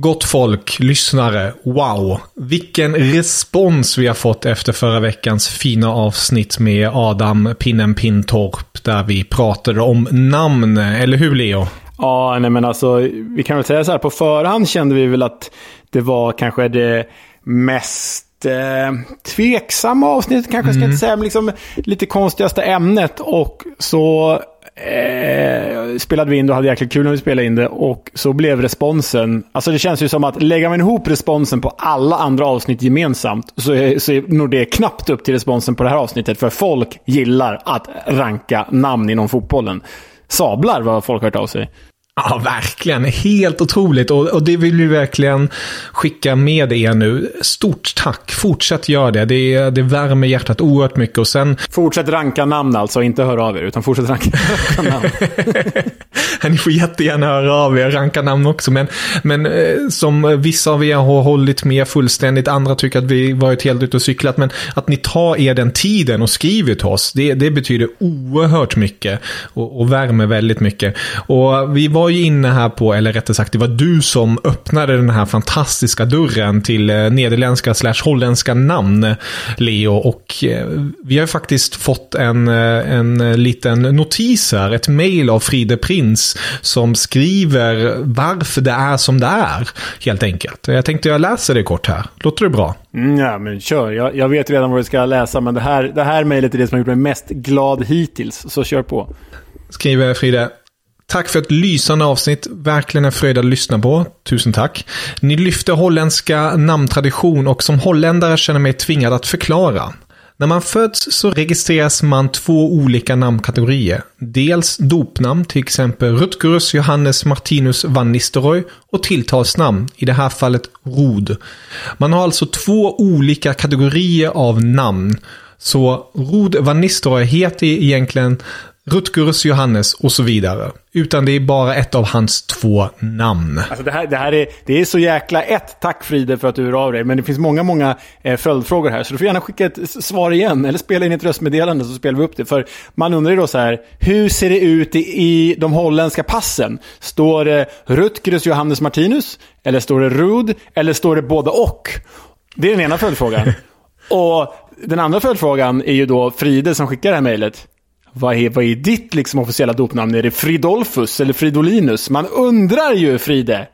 Gott folk, lyssnare, wow! Vilken respons vi har fått efter förra veckans fina avsnitt med Adam Pinnen Pintorp där vi pratade om namn, eller hur Leo? Ja, nej men alltså, vi kan väl säga så här, på förhand kände vi väl att det var kanske det mest eh, tveksamma avsnittet, kanske ska jag inte säga, men liksom lite konstigaste ämnet. Och så eh, spelade vi in det och hade jäkligt kul när vi spelade in det. Och så blev responsen, alltså det känns ju som att lägger man ihop responsen på alla andra avsnitt gemensamt så är, så är nog det knappt upp till responsen på det här avsnittet. För folk gillar att ranka namn inom fotbollen. Sablar vad folk har hört av sig. Ja, verkligen. Helt otroligt. Och, och det vill vi verkligen skicka med er nu. Stort tack. Fortsätt göra det. Det, det värmer hjärtat oerhört mycket. Och sen... Fortsätt ranka namn alltså, inte höra av er, utan fortsätt ranka, namn. Ni får jättegärna höra av er, ranka namn också. Men, men eh, som vissa av er har hållit med fullständigt, andra tycker att vi varit helt ute och cyklat. Men att ni tar er den tiden och skriver till oss, det, det betyder oerhört mycket. Och, och värmer väldigt mycket. Och vi var ju inne här på, eller rättare sagt, det var du som öppnade den här fantastiska dörren till eh, nederländska slash holländska namn, Leo. Och eh, vi har ju faktiskt fått en, eh, en liten notis här, ett mail av Fride Prins som skriver varför det är som det är, helt enkelt. Jag tänkte jag läser det kort här. Låter det bra? Mm, ja, men kör. Jag, jag vet redan vad vi ska läsa, men det här, det här mejlet är det som har gjort mig mest glad hittills. Så kör på. Skriver Fride. Tack för ett lysande avsnitt. Verkligen en fröjd att lyssna på. Tusen tack. Ni lyfter holländska namntradition och som holländare känner mig tvingad att förklara. När man föds så registreras man två olika namnkategorier. Dels dopnamn, till exempel Rutgerus Johannes Martinus van Nistelrooy och tilltalsnamn, i det här fallet Rod. Man har alltså två olika kategorier av namn. Så Rod van Nistelrooy heter egentligen Rutgerus Johannes och så vidare. Utan det är bara ett av hans två namn. Alltså det, här, det här är, det är så jäkla ett. Tack Fride för att du hör av dig. Men det finns många, många eh, följdfrågor här. Så du får gärna skicka ett svar igen. Eller spela in ett röstmeddelande så spelar vi upp det. För man undrar ju då så här. Hur ser det ut i, i de holländska passen? Står det Rutgerus Johannes Martinus? Eller står det Rud? Eller står det både och? Det är den ena följdfrågan. och den andra följdfrågan är ju då Fride som skickar det här mejlet. Vad är, vad är ditt liksom officiella dopnamn? Är det Fridolfus eller Fridolinus? Man undrar ju, Fride.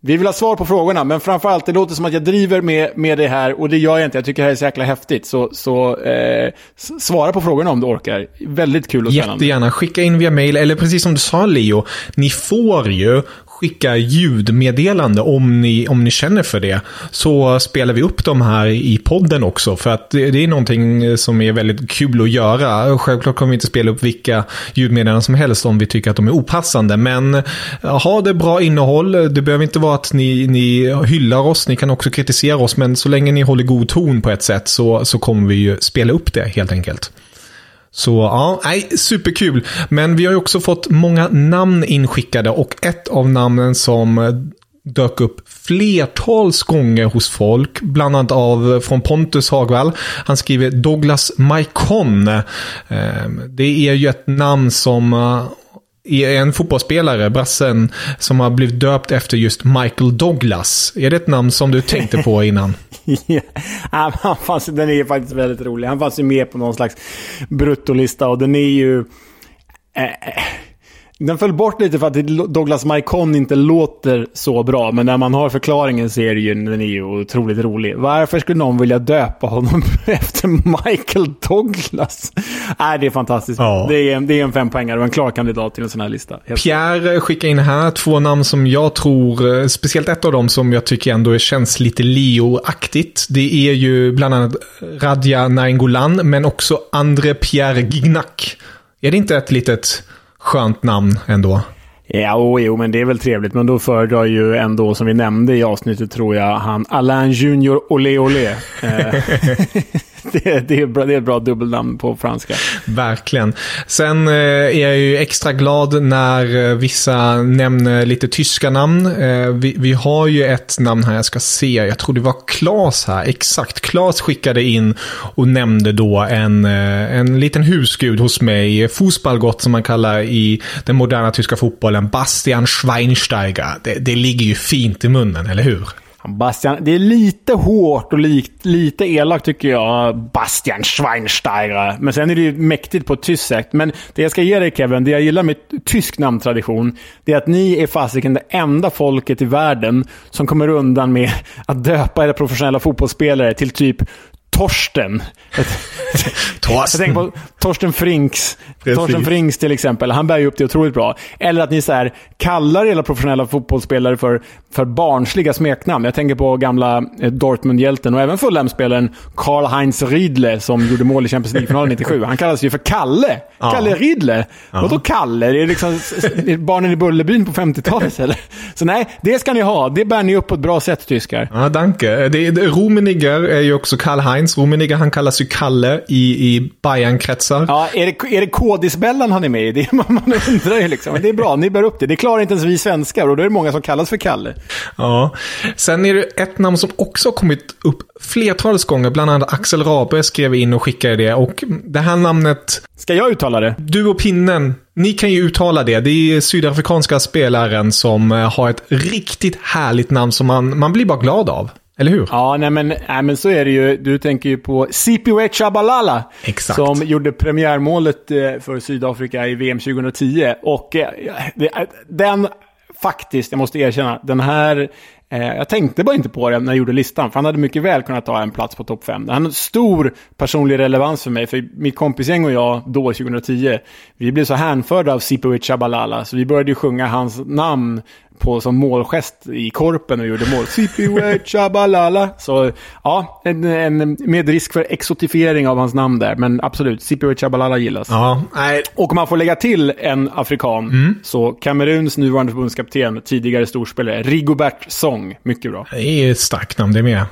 Vi vill ha svar på frågorna, men framförallt det låter som att jag driver med, med det här och det gör jag inte. Jag tycker det här är så jäkla häftigt. Så, så eh, svara på frågorna om du orkar. Väldigt kul och spännande. Jättegärna. Skicka in via mail, eller precis som du sa Leo, ni får ju skicka ljudmeddelande om ni, om ni känner för det. Så spelar vi upp dem här i podden också. För att det, det är någonting som är väldigt kul att göra. Självklart kommer vi inte spela upp vilka ljudmeddelanden som helst om vi tycker att de är opassande. Men ha det bra innehåll. Det behöver inte vara att ni, ni hyllar oss. Ni kan också kritisera oss. Men så länge ni håller god ton på ett sätt så, så kommer vi ju spela upp det helt enkelt. Så ja, nej, superkul. Men vi har ju också fått många namn inskickade och ett av namnen som eh, dök upp flertals gånger hos folk, bland annat av eh, från Pontus Hagvall. Han skriver Douglas Maikon. Ehm, det är ju ett namn som eh, en fotbollsspelare, brassen, som har blivit döpt efter just Michael Douglas. Är det ett namn som du tänkte på innan? ja, han fanns, den är faktiskt väldigt rolig. Han fanns ju med på någon slags bruttolista och den är ju... Eh, den föll bort lite för att Douglas Maikon inte låter så bra, men när man har förklaringen så är det ju, den är ju otroligt rolig. Varför skulle någon vilja döpa honom efter Michael Douglas? Nej, det är fantastiskt. Ja. Det, är, det är en fempoängare och en klar kandidat till en sån här lista. Pierre skickar in här två namn som jag tror, eh, speciellt ett av dem som jag tycker ändå känns lite Leo-aktigt. Det är ju bland annat Radja Nainggolan, men också André Pierre Gignac. Är det inte ett litet skönt namn ändå. Ja, oh, jo, men det är väl trevligt. Men då föredrar ju ändå, som vi nämnde i avsnittet, tror jag, han Alain Junior Olé Olé. Det, det, är bra, det är ett bra dubbelnamn på franska. Verkligen. Sen eh, är jag ju extra glad när eh, vissa nämner lite tyska namn. Eh, vi, vi, har ju ett namn här jag ska se. Jag tror det var Klas här. Exakt. Klas skickade in och nämnde då en, eh, en liten husgud hos mig. Fußballgott som man kallar i den moderna tyska fotbollen. Bastian Schweinsteiger. Det, det ligger ju fint i munnen, eller hur? Bastian, det är lite hårt och likt, lite elakt tycker jag. Bastian Schweinsteiger. Men sen är det ju mäktigt på ett tyskt sätt. Men det jag ska ge dig Kevin, det jag gillar med tysk namntradition, det är att ni är fasiken det enda folket i världen som kommer undan med att döpa era professionella fotbollsspelare till typ Torsten. Jag tänker på Torsten Frinks. Precis. Torsten Frinks till exempel. Han bär ju upp det otroligt bra. Eller att ni så här, kallar era professionella fotbollsspelare för, för barnsliga smeknamn. Jag tänker på gamla eh, Dortmund-hjälten och även Fulham-spelaren Karl-Heinz Riedle som gjorde mål i Champions League-finalen 97. Han kallas ju för Kalle. Ja. Kalle Riedle. Ja. Vadå Kalle? Är det liksom är barnen i Bullerbyn på 50-talet eller? Så nej, det ska ni ha. Det bär ni upp på ett bra sätt, tyskar. Ja, danke. Det, det, Rummenigger är ju också Karl-Heinz. Rummenigger, han kallas ju Kalle i, i Bayern-kretsar. Ja, är det, är det Kodisbellan han är med i? Det, man, man undrar ju liksom. Det är bra, ni bär upp det. Det klarar inte ens vi svenskar och då är det många som kallas för Kalle. Ja. Sen är det ett namn som också har kommit upp flertalet gånger. Bland annat Axel Rabe skrev in och skickade det. Och det här namnet... Ska jag uttala det? Du och pinnen. Ni kan ju uttala det. Det är sydafrikanska spelaren som eh, har ett riktigt härligt namn som man, man blir bara glad av. Eller hur? Ja, nej men, nej men så är det ju. Du tänker ju på Sipiwe Chabalala. Exakt. Som gjorde premiärmålet eh, för Sydafrika i VM 2010. Och eh, den, faktiskt, jag måste erkänna, den här Eh, jag tänkte bara inte på det när jag gjorde listan, för han hade mycket väl kunnat ta en plats på topp 5. Han har stor personlig relevans för mig, för mitt kompisgäng och jag då, 2010, vi blev så hänförda av Sipovic Chabalala, så vi började ju sjunga hans namn på som målgest i korpen och gjorde mål. Sipiwe Chabalala. Så ja, en, en, med risk för exotifiering av hans namn där. Men absolut, Sipiwe Chabalala gillas. Ja, nej. Och om man får lägga till en afrikan, mm. så Kameruns nuvarande förbundskapten, tidigare storspelare, Rigobert Song. Mycket bra. Det är ett starkt namn det med.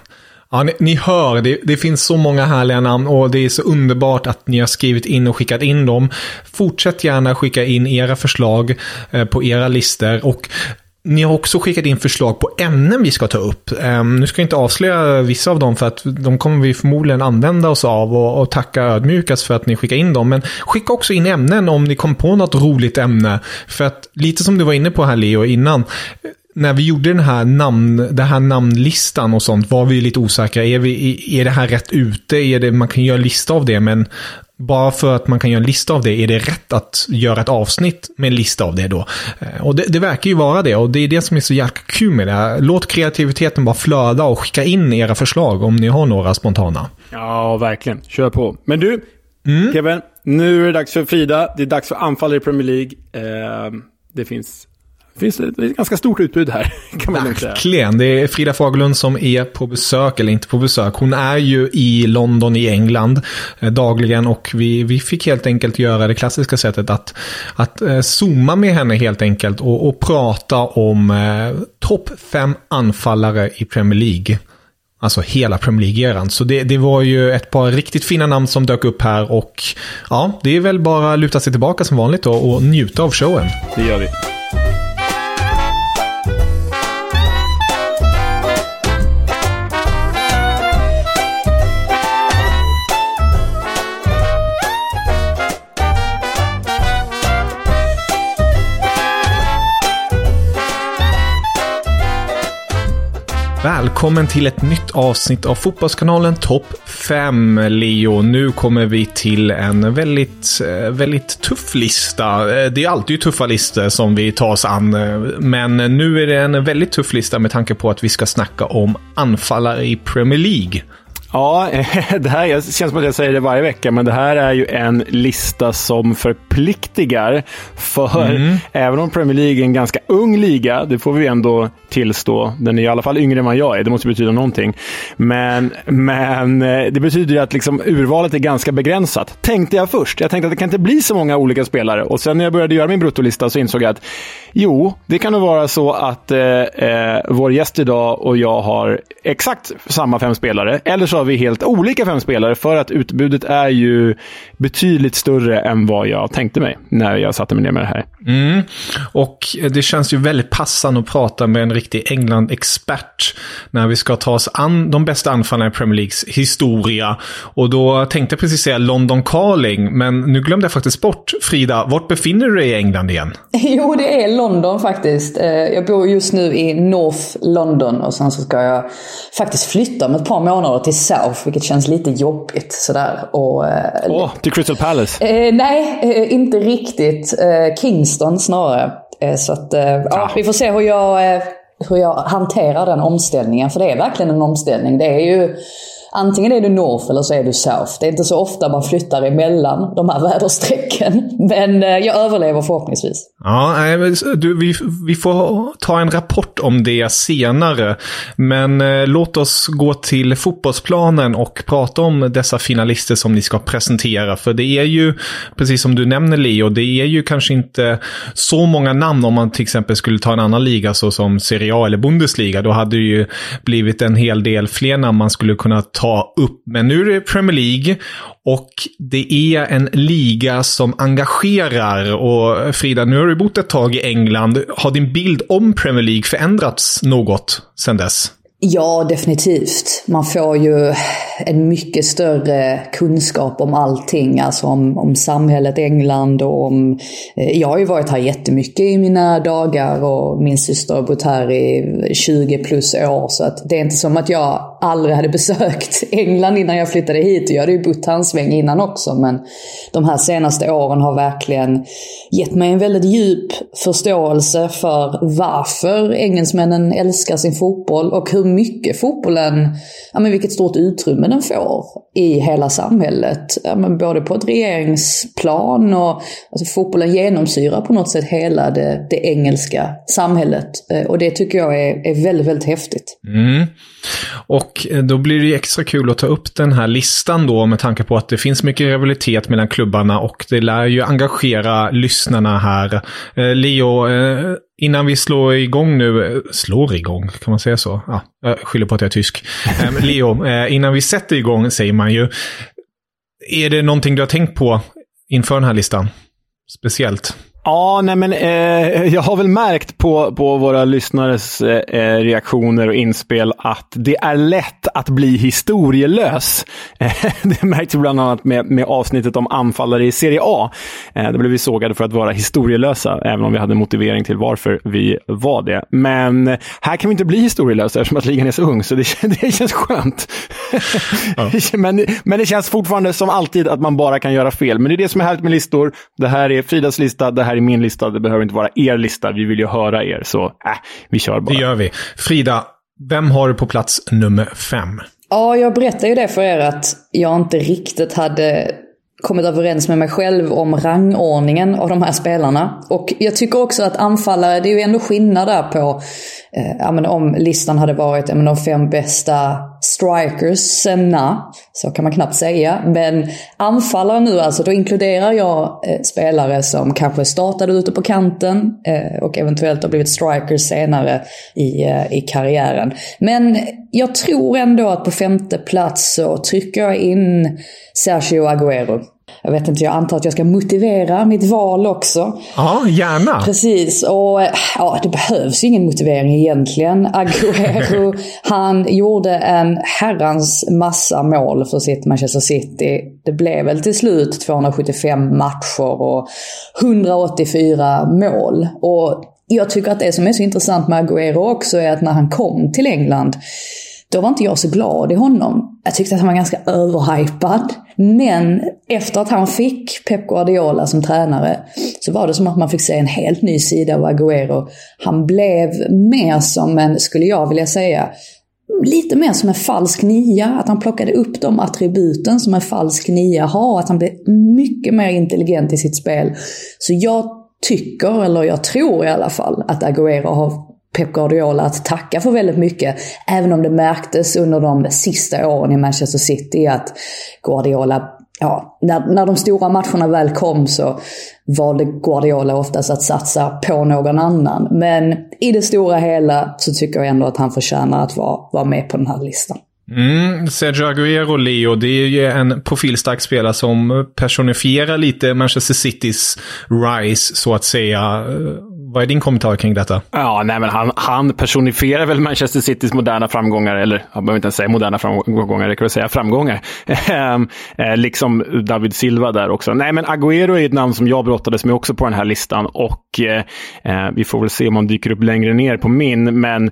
Ja, ni, ni hör, det, det, finns så många härliga namn och det är så underbart att ni har skrivit in och skickat in dem. Fortsätt gärna skicka in era förslag eh, på era listor och ni har också skickat in förslag på ämnen vi ska ta upp. Ehm, nu ska jag inte avslöja vissa av dem för att de kommer vi förmodligen använda oss av och, och tacka ödmjukast för att ni skickar in dem. Men skicka också in ämnen om ni kom på något roligt ämne. För att lite som du var inne på här Leo innan. När vi gjorde den här, namn, den här namnlistan och sånt var vi lite osäkra. Är, vi, är det här rätt ute? Är det, man kan göra en lista av det men bara för att man kan göra en lista av det, är det rätt att göra ett avsnitt med en lista av det då? Eh, och det, det verkar ju vara det, och det är det som är så jäkla kul med det. Låt kreativiteten bara flöda och skicka in era förslag om ni har några spontana. Ja, verkligen. Kör på. Men du, mm. Kevin, nu är det dags för Frida. Det är dags för anfallare i Premier League. Eh, det finns det finns ett ganska stort utbud här. Kan man Verkligen. Det är Frida Fagerlund som är på besök, eller inte på besök. Hon är ju i London i England eh, dagligen och vi, vi fick helt enkelt göra det klassiska sättet att, att eh, zooma med henne helt enkelt och, och prata om eh, topp fem anfallare i Premier League. Alltså hela Premier League-eran. Så det, det var ju ett par riktigt fina namn som dök upp här och ja, det är väl bara att luta sig tillbaka som vanligt då och njuta av showen. Det gör vi. Välkommen till ett nytt avsnitt av Fotbollskanalen Topp 5, Leo. Nu kommer vi till en väldigt, eh, väldigt tuff lista. Eh, det är alltid tuffa listor som vi tar oss an, eh, men nu är det en väldigt tuff lista med tanke på att vi ska snacka om anfallare i Premier League. Ja, det här det känns som att jag säger det varje vecka, men det här är ju en lista som förpliktigar. För mm. även om Premier League är en ganska ung liga, det får vi ändå tillstå. Den är i alla fall yngre än vad jag är, det måste betyda någonting. Men, men eh, det betyder ju att liksom urvalet är ganska begränsat. Tänkte jag först. Jag tänkte att det kan inte bli så många olika spelare. Och sen när jag började göra min bruttolista så insåg jag att jo, det kan nog vara så att eh, eh, vår gäst idag och jag har exakt samma fem spelare. Eller så har vi helt olika fem spelare för att utbudet är ju betydligt större än vad jag tänkte mig när jag satte mig ner med det här. Mm. Och det känns ju väldigt passande att prata med en riktig England-expert när vi ska ta oss an de bästa anfallarna i Premier Leagues historia. Och då tänkte jag precis säga London Calling, men nu glömde jag faktiskt bort. Frida, vart befinner du dig i England igen? Jo, det är London faktiskt. Eh, jag bor just nu i North London och sen så ska jag faktiskt flytta om ett par månader till South, vilket känns lite jobbigt sådär. Och, oh, till Crystal Palace? Eh, nej, eh, inte riktigt. Eh, Kingston snarare. Eh, så att, eh, ja, ah. vi får se hur jag, hur jag hanterar den omställningen. För det är verkligen en omställning. Det är ju antingen är du North eller så är du South. Det är inte så ofta man flyttar emellan de här väderstrecken. Men eh, jag överlever förhoppningsvis. Ja, du, vi, vi får ta en rapport om det senare. Men eh, låt oss gå till fotbollsplanen och prata om dessa finalister som ni ska presentera. För det är ju, precis som du nämner Leo, det är ju kanske inte så många namn om man till exempel skulle ta en annan liga såsom Serie A eller Bundesliga. Då hade det ju blivit en hel del fler namn man skulle kunna ta upp. Men nu är det Premier League och det är en liga som engagerar. Och Frida, nu har du bott ett tag i England. Har din bild om Premier League förändrats något sedan dess? Ja, definitivt. Man får ju en mycket större kunskap om allting. Alltså om, om samhället England och om... Eh, jag har ju varit här jättemycket i mina dagar och min syster har bott här i 20 plus år. Så att det är inte som att jag aldrig hade besökt England innan jag flyttade hit. Jag hade ju bott här en sväng innan också. Men de här senaste åren har verkligen gett mig en väldigt djup förståelse för varför engelsmännen älskar sin fotboll och hur mycket fotbollen, ja men vilket stort utrymme den får i hela samhället. Ja, men både på ett regeringsplan och alltså fotbollen genomsyrar på något sätt hela det, det engelska samhället. Eh, och det tycker jag är, är väldigt, väldigt häftigt. Mm. Och eh, då blir det extra kul att ta upp den här listan då med tanke på att det finns mycket rivalitet mellan klubbarna och det lär ju engagera lyssnarna här. Eh, Leo, eh, Innan vi slår igång nu, slår igång, kan man säga så? Ja, jag skyller på att jag är tysk. Eh, Leo, eh, innan vi sätter igång säger man ju. Är det någonting du har tänkt på inför den här listan? Speciellt? Ja, nej men eh, jag har väl märkt på, på våra lyssnares eh, reaktioner och inspel att det är lätt att bli historielös. Eh, det märks bland annat med, med avsnittet om anfallare i Serie A. Eh, där blev vi sågade för att vara historielösa, även om vi hade motivering till varför vi var det. Men här kan vi inte bli historielösa eftersom att ligan är så ung, så det, det känns skönt. Ja. men, men det känns fortfarande som alltid att man bara kan göra fel. Men det är det som är härligt med listor. Det här är Fridas lista, det här är min lista, det behöver inte vara er lista. Vi vill ju höra er, så äh, vi kör bara. Det gör vi. Frida, vem har du på plats nummer fem? Ja, jag berättade ju det för er att jag inte riktigt hade kommit överens med mig själv om rangordningen av de här spelarna. Och jag tycker också att anfallare, det är ju ändå skillnad där på, eh, ja, men om listan hade varit ja, men de fem bästa strikersna, så kan man knappt säga. Men anfallare nu alltså, då inkluderar jag eh, spelare som kanske startade ute på kanten eh, och eventuellt har blivit strikers senare i, eh, i karriären. Men jag tror ändå att på femte plats så trycker jag in Sergio Agüero. Jag vet inte, jag antar att jag ska motivera mitt val också. Ja, gärna. Precis, och ja, det behövs ju ingen motivering egentligen. Agüero, han gjorde en herrans massa mål för sitt Manchester City. Det blev väl till slut 275 matcher och 184 mål. Och jag tycker att det som är så intressant med Agüero också är att när han kom till England då var inte jag så glad i honom. Jag tyckte att han var ganska överhypad. Men efter att han fick Pep Guardiola som tränare så var det som att man fick se en helt ny sida av Agüero. Han blev mer som en, skulle jag vilja säga, lite mer som en falsk nia. Att han plockade upp de attributen som en falsk nia har. Att han blev mycket mer intelligent i sitt spel. Så jag tycker, eller jag tror i alla fall, att Agüero har Pep Guardiola att tacka för väldigt mycket. Även om det märktes under de sista åren i Manchester City att Guardiola, ja, när, när de stora matcherna väl kom så valde Guardiola oftast att satsa på någon annan. Men i det stora hela så tycker jag ändå att han förtjänar att vara, vara med på den här listan. Mm, Sergio Aguero, Leo, det är ju en profilstark spelare som personifierar lite Manchester Citys rise, så att säga. Vad är din kommentar kring detta? Ja, nej, men han, han personifierar väl Manchester Citys moderna framgångar, eller jag behöver inte ens säga moderna framgångar, det kan väl säga framgångar. Ehm, eh, liksom David Silva där också. Nej, men Agüero är ett namn som jag brottades med också på den här listan och eh, eh vi får väl se om han dyker upp längre ner på min, men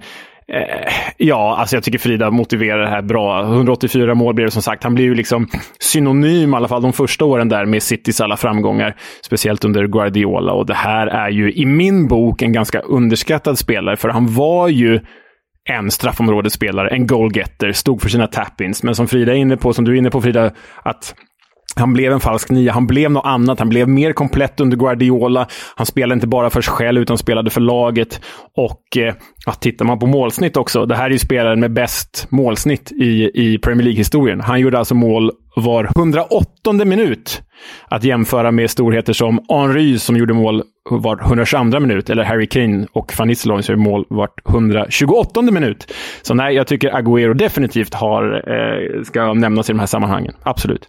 Eh, ja, alltså jag tycker Frida motiverar det här bra. 184 mål blir det som sagt. Han blir ju liksom synonym, i alla fall de första åren där, med Citys alla framgångar. Speciellt under Guardiola. Och det här är ju i min bok en ganska underskattad spelare, för han var ju en straffområdesspelare, en goalgetter, stod för sina tappins. Men som Frida är inne på, som du är inne på Frida, att han blev en falsk nia. Han blev något annat. Han blev mer komplett under Guardiola. Han spelade inte bara för sig själv, utan spelade för laget. Och eh, ja, tittar man på målsnitt också. Det här är ju spelaren med bäst målsnitt i, i Premier League-historien. Han gjorde alltså mål var 108 minut. Att jämföra med storheter som Henry som gjorde mål var 122 minut, eller Harry Kane och Van Nistelrooy som gjorde mål var 128 minut. Så nej, jag tycker Agüero definitivt har, eh, ska nämnas i de här sammanhangen. Absolut.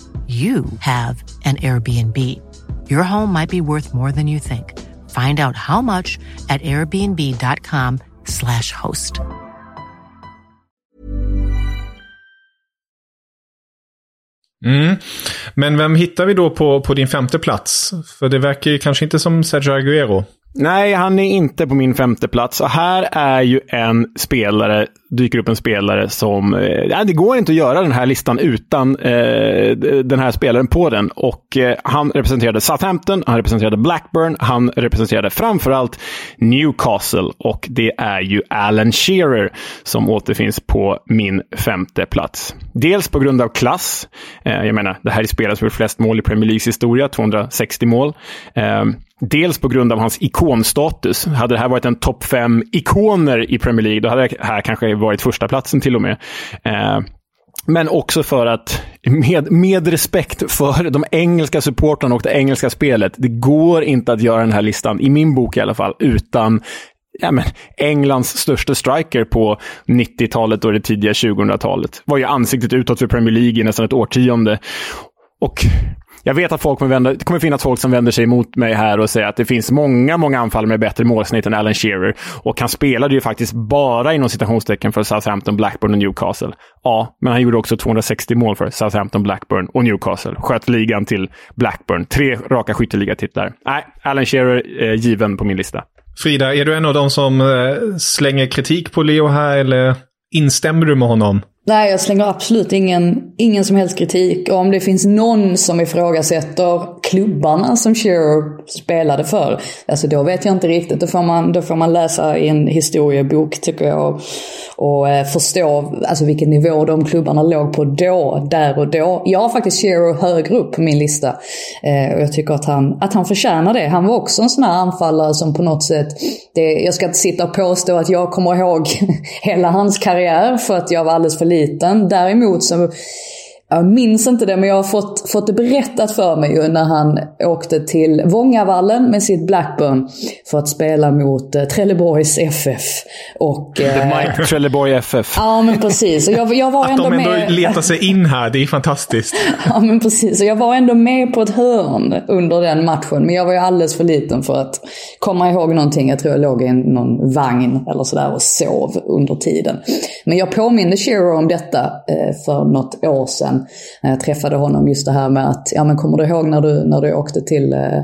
you have an Airbnb. Your home might be worth more than you think. Find out how much at airbnb.com slash host. Mm. Men vem hittar vi då på, på din femte plats? För det verkar ju kanske inte som Sergio Aguero. Nej, han är inte på min femte plats. Och här är ju en spelare, dyker upp en spelare som... Eh, det går inte att göra den här listan utan eh, den här spelaren på den. Och eh, han representerade Southampton, han representerade Blackburn, han representerade framförallt Newcastle. Och det är ju Alan Shearer som återfinns på min femte plats. Dels på grund av klass. Eh, jag menar, det här är spelare som gjort flest mål i Premier Leagues historia, 260 mål. Eh, Dels på grund av hans ikonstatus. Hade det här varit en topp fem ikoner i Premier League, då hade det här kanske varit första platsen till och med. Eh, men också för att, med, med respekt för de engelska supportrarna och det engelska spelet, det går inte att göra den här listan, i min bok i alla fall, utan ja, men, Englands största striker på 90-talet och det tidiga 2000-talet. Var ju ansiktet utåt för Premier League i nästan ett årtionde. Och jag vet att folk kommer vända, det kommer finnas folk som vänder sig emot mig här och säger att det finns många, många anfall med bättre målsnitt än Alan Shearer. Och han spelade ju faktiskt bara inom citationstecken för Southampton, Blackburn och Newcastle. Ja, men han gjorde också 260 mål för Southampton, Blackburn och Newcastle. Sköt ligan till Blackburn. Tre raka skytteligatitlar. Nej, Alan Shearer eh, given på min lista. Frida, är du en av de som eh, slänger kritik på Leo här eller instämmer du med honom? Nej, jag slänger absolut ingen, ingen som helst kritik. Och om det finns någon som ifrågasätter klubbarna som Shearer spelade för, alltså då vet jag inte riktigt. Då får man, då får man läsa i en historiebok tycker jag och, och eh, förstå alltså, vilken nivå de klubbarna låg på då, där och då. Jag har faktiskt Shearer högre upp på min lista. Eh, och jag tycker att han, att han förtjänar det. Han var också en sån här anfallare som på något sätt, det, jag ska inte sitta och påstå att jag kommer ihåg hela hans karriär för att jag var alldeles för liten. Däremot så jag minns inte det, men jag har fått, fått det berättat för mig ju när han åkte till Vångavallen med sitt Blackburn för att spela mot eh, Trelleborgs FF. Och, eh, Mike Trelleborg FF. Ja, men precis. Och jag, jag var Att ändå de ändå med... letar sig in här, det är fantastiskt. Ja, men precis. Och jag var ändå med på ett hörn under den matchen. Men jag var ju alldeles för liten för att komma ihåg någonting. Jag tror jag låg i någon vagn eller sådär och sov under tiden. Men jag påminde Shearer om detta eh, för något år sedan. När jag träffade honom. Just det här med att, ja men kommer du ihåg när du, när du åkte till eh,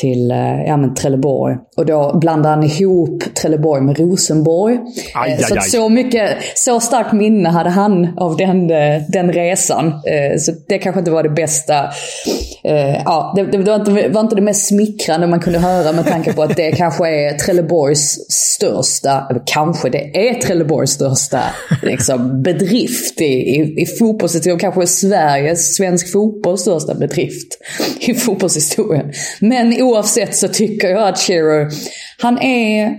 till eh, ja, men Trelleborg. Och då blandade han ihop Trelleborg med Rosenborg. Aj, Eh, så aj, aj. så mycket, så starkt minne hade han av den, eh, den resan. Eh, Så det kanske inte var det bästa. Eh, Ja, det, det var, inte, var inte det mest smickrande man kunde höra med tanke på att det kanske är Trelleborgs största, eller kanske det är Trelleborgs största liksom, bedrift i, i, i fotbollshistorien. Kanske Sveriges, svensk fotbolls största bedrift i fotbollshistorien. Men oavsett så tycker jag att Shearer, han är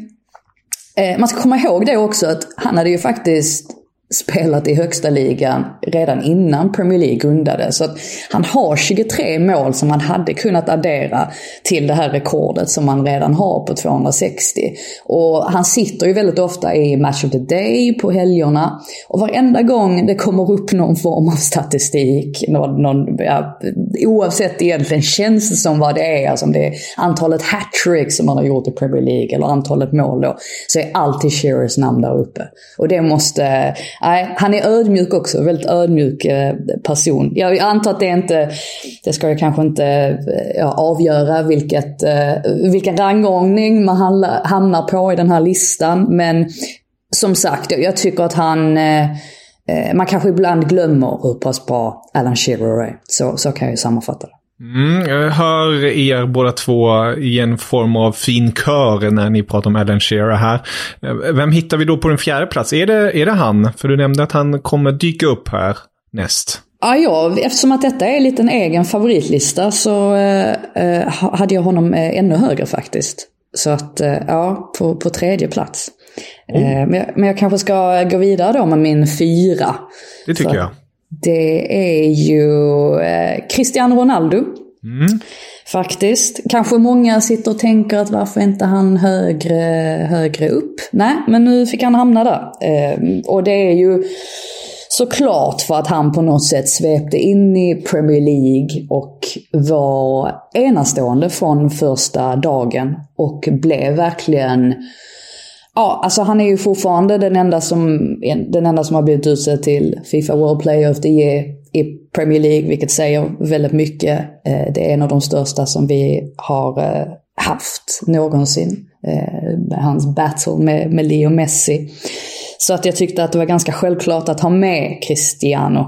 Eh, man ska komma ihåg det också att han hade ju faktiskt spelat i högsta ligan redan innan Premier League grundades. Så att han har 23 mål som han hade kunnat addera till det här rekordet som han redan har på 260. Och han sitter ju väldigt ofta i Match of the Day på helgerna. Och varenda gång det kommer upp någon form av statistik, någon, någon, ja, oavsett egentligen känns det som vad det är, alltså om det är antalet hattricks som han har gjort i Premier League eller antalet mål då, så är alltid Shearers namn där uppe. Och det måste, nej, han är ödmjuk också, väldigt ödmjuk eh, person. Jag antar att det inte, det ska jag kanske inte eh, ja, avgöra vilket, eh, vilken rangordning man hamnar- på i den här listan, men som sagt, jag- tycker att han man kanske ibland glömmer hur pass bra Alan Shearer är. Så, så kan jag ju sammanfatta det. Mm, jag hör er båda två i en form av fin kör när ni pratar om Alan Shearer här. Vem hittar vi då på den fjärde plats? Är det, är det han? För du nämnde att han kommer dyka upp här näst. Ja, ja, eftersom att detta är lite en egen favoritlista så eh, eh, ha- hade jag honom eh, ännu högre faktiskt. Så att, eh, ja, på, på tredje plats. Eh, men, jag, men jag kanske ska gå vidare då med min fyra. Det tycker Så jag. Det är ju eh, Cristiano Ronaldo. Faktiskt. Kanske många sitter och tänker att varför inte han högre, högre upp? Nej, men nu fick han hamna där. Eh, och det är ju såklart för att han på något sätt svepte in i Premier League och var enastående från första dagen. Och blev verkligen Ja, alltså han är ju fortfarande den enda som, den enda som har blivit utsedd till Fifa World Player of the Year i Premier League, vilket säger väldigt mycket. Eh, det är en av de största som vi har, eh, haft någonsin. Eh, hans battle med, med Leo Messi. Så att jag tyckte att det var ganska självklart att ha med Cristiano.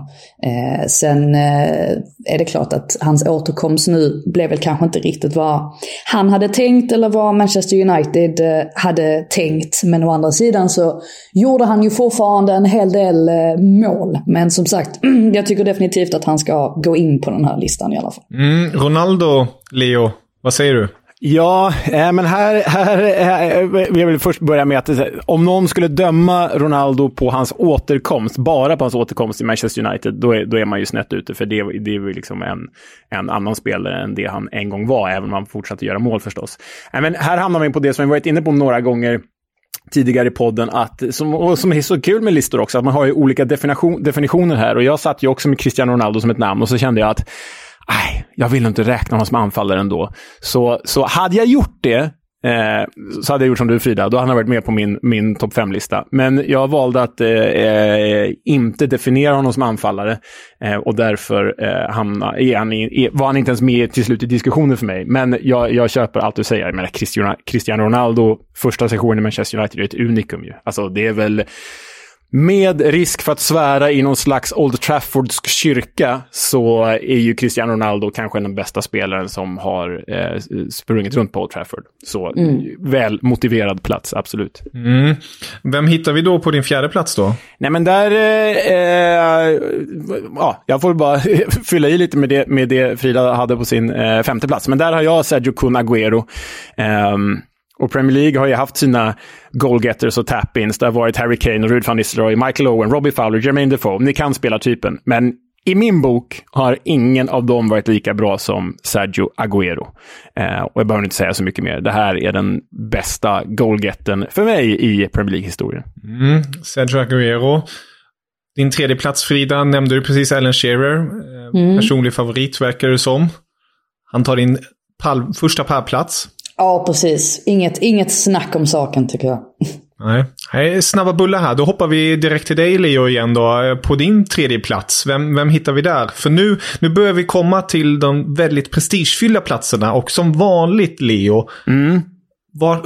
Eh, sen eh, är det klart att hans återkomst nu blev väl kanske inte riktigt vad han hade tänkt eller vad Manchester United eh, hade tänkt. Men å andra sidan så gjorde han ju fortfarande en hel del eh, mål. Men som sagt, jag tycker definitivt att han ska gå in på den här listan i alla fall. Mm, Ronaldo, Leo, vad säger du? Ja, eh, men här, här, eh, här, jag vill först börja med att eh, om någon skulle döma Ronaldo på hans återkomst, bara på hans återkomst i Manchester United, då är, då är man ju snett ute. För det, det är ju liksom en, en annan spelare än det han en gång var, även om han fortsatte göra mål förstås. Men här hamnar vi på det som vi varit inne på några gånger tidigare i podden, att, som, och som är så kul med listor också, att man har ju olika definition, definitioner här. Och jag satt ju också med Cristiano Ronaldo som ett namn och så kände jag att nej, jag vill inte räkna honom som anfallare ändå. Så, så hade jag gjort det, eh, så hade jag gjort som du Frida, då hade han varit med på min, min topp 5-lista. Men jag valde att eh, eh, inte definiera honom som anfallare eh, och därför eh, hamna, är han i, var han inte ens med till slut i diskussionen för mig. Men jag, jag köper allt du säger. Jag menar, Cristiano, Cristiano Ronaldo, första sessionen i Manchester United, är ett unikum ju. Alltså det är väl med risk för att svära i någon slags Old Traffordsk kyrka så är ju Cristiano Ronaldo kanske den bästa spelaren som har eh, sprungit runt på Old Trafford. Så mm. väl motiverad plats, absolut. Mm. Vem hittar vi då på din fjärde plats då? Nej men där, eh, eh, ja, jag får bara fylla i lite med det, med det Frida hade på sin eh, femte plats. Men där har jag Sergio Kun Agüero. Och Premier League har ju haft sina goalgetters och tap-ins. Det har varit Harry Kane, och Ruud van Nistelrooy, Michael Owen, Robbie Fowler, Jermaine Defoe. Ni kan spela typen. Men i min bok har ingen av dem varit lika bra som Sergio Agüero. Eh, och jag behöver inte säga så mycket mer. Det här är den bästa goalgetten för mig i Premier League-historien. Mm, Sergio Agüero. Din tredje plats Frida nämnde du precis Alan Shearer. Eh, mm. Personlig favorit verkar det som. Han tar din pall, första pallplats. Ja, precis. Inget, inget snack om saken tycker jag. Nej. snabba bullar här. Då hoppar vi direkt till dig Leo igen då. På din tredje plats. Vem, vem hittar vi där? För nu, nu börjar vi komma till de väldigt prestigefyllda platserna. Och som vanligt Leo. Mm. Var,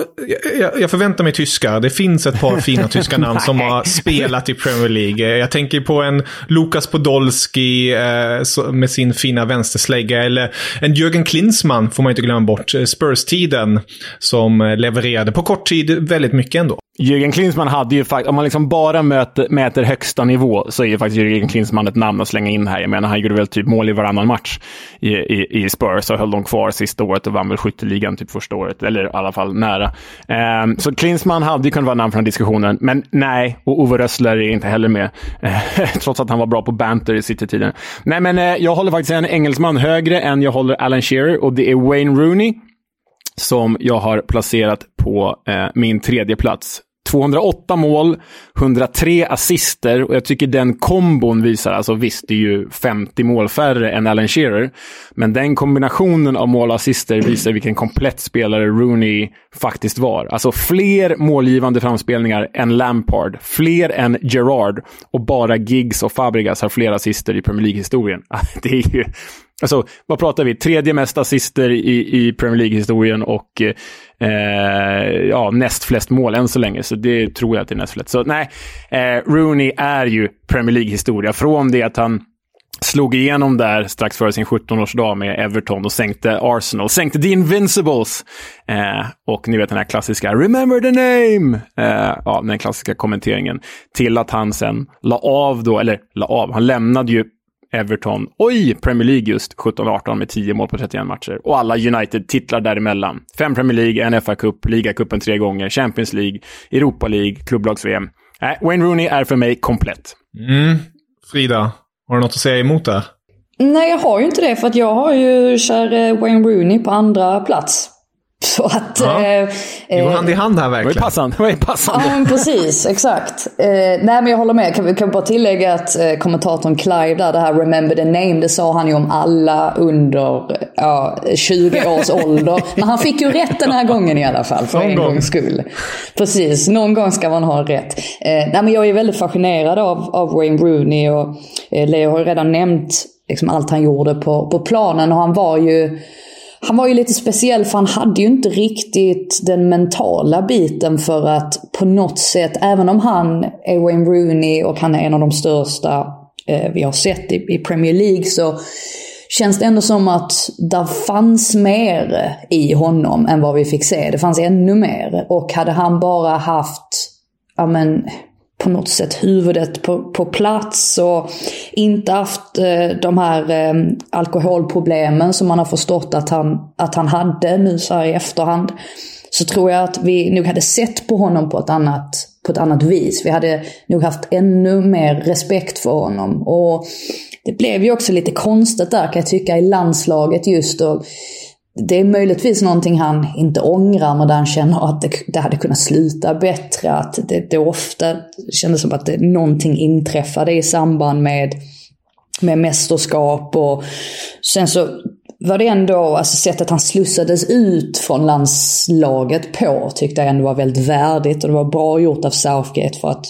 jag, jag, förväntar mig tyskar. Det finns ett par fina tyska namn som har spelat i Premier League. Jag tänker på en Lukas Podolski eh, med sin fina vänsterslägga. Eller en Jürgen Klinsmann, får man inte glömma bort. Spurs-tiden. Som levererade på kort tid väldigt mycket ändå. Jürgen Klinsmann hade ju faktiskt, om man liksom bara möter, mäter högsta nivå, så är ju faktiskt Jürgen Klinsmann ett namn att slänga in här. Jag menar, han gjorde väl typ mål i varannan match i, i, i Spurs och höll dem kvar sista året och vann väl skytteligan typ första året, eller i alla fall nära. Um, så Klinsmann hade ju kunnat vara namn för den diskussionen, men nej, och Ove Rössler är inte heller med. Eh, trots att han var bra på banter i City-tiden. Nej, men uh, jag håller faktiskt en engelsman högre än jag håller Alan Shearer och det är Wayne Rooney som jag har placerat på eh, min tredje plats. 208 mål, 103 assister och jag tycker den kombon visar, alltså visst det är ju 50 mål färre än Alan Shearer, men den kombinationen av mål och assister visar vilken komplett spelare Rooney faktiskt var. Alltså fler målgivande framspelningar än Lampard, fler än Gerard och bara Giggs och Fabregas har fler assister i Premier League-historien. Det är ju Alltså, vad pratar vi? Tredje mest assister i, i Premier League-historien och eh, ja, näst flest mål än så länge. Så det tror jag att det är näst flest. Så nej, eh, Rooney är ju Premier League-historia. Från det att han slog igenom där strax före sin 17-årsdag med Everton och sänkte Arsenal, sänkte The Invincibles. Eh, och ni vet den här klassiska “Remember the name”, eh, ja, den klassiska kommenteringen. Till att han sen la av då, eller la av, han lämnade ju Everton oj, Premier League just 17-18 med 10 mål på 31 matcher. Och alla United-titlar däremellan. Fem Premier League, en FA-cup, ligacupen tre gånger, Champions League, Europa League, klubblags-VM. Äh, Wayne Rooney är för mig komplett. Mm. Frida, har du något att säga emot där? Nej, jag har ju inte det för att jag har ju kär Wayne Rooney på andra plats. Så att... Ja. Eh, det går hand i hand här verkligen. Det var passande. Det var passande. Ja, exprecis. Exakt. Eh, nej, men jag håller med. Kan, kan bara tillägga att eh, kommentatorn Clive där, det här “Remember the name”, det sa han ju om alla under ja, 20 års ålder. Men han fick ju rätt den här gången i alla fall, för Någon en gång. gångs skull. Precis, någon gång ska man ha rätt. Eh, nej, men jag är väldigt fascinerad av, av Wayne Rooney och eh, Leo har ju redan nämnt liksom, allt han gjorde på, på planen och han var ju han var ju lite speciell för han hade ju inte riktigt den mentala biten för att på något sätt, även om han är Wayne Rooney och han är en av de största eh, vi har sett i, i Premier League så känns det ändå som att det fanns mer i honom än vad vi fick se. Det fanns ännu mer. Och hade han bara haft, ja men, på något sätt huvudet på, på plats och inte haft eh, de här eh, alkoholproblemen som man har förstått att han, att han hade nu så här i efterhand. Så tror jag att vi nog hade sett på honom på ett annat, på ett annat vis. Vi hade nog haft ännu mer respekt för honom. Och det blev ju också lite konstigt där kan jag tycka i landslaget just. Och det är möjligtvis någonting han inte ångrar, men där han känner att det, det hade kunnat sluta bättre. Att det, det ofta kändes som att det, någonting inträffade i samband med, med mästerskap. Och sen så var det ändå, alltså sättet han slussades ut från landslaget på tyckte jag ändå var väldigt värdigt. Och det var bra gjort av Southgate för att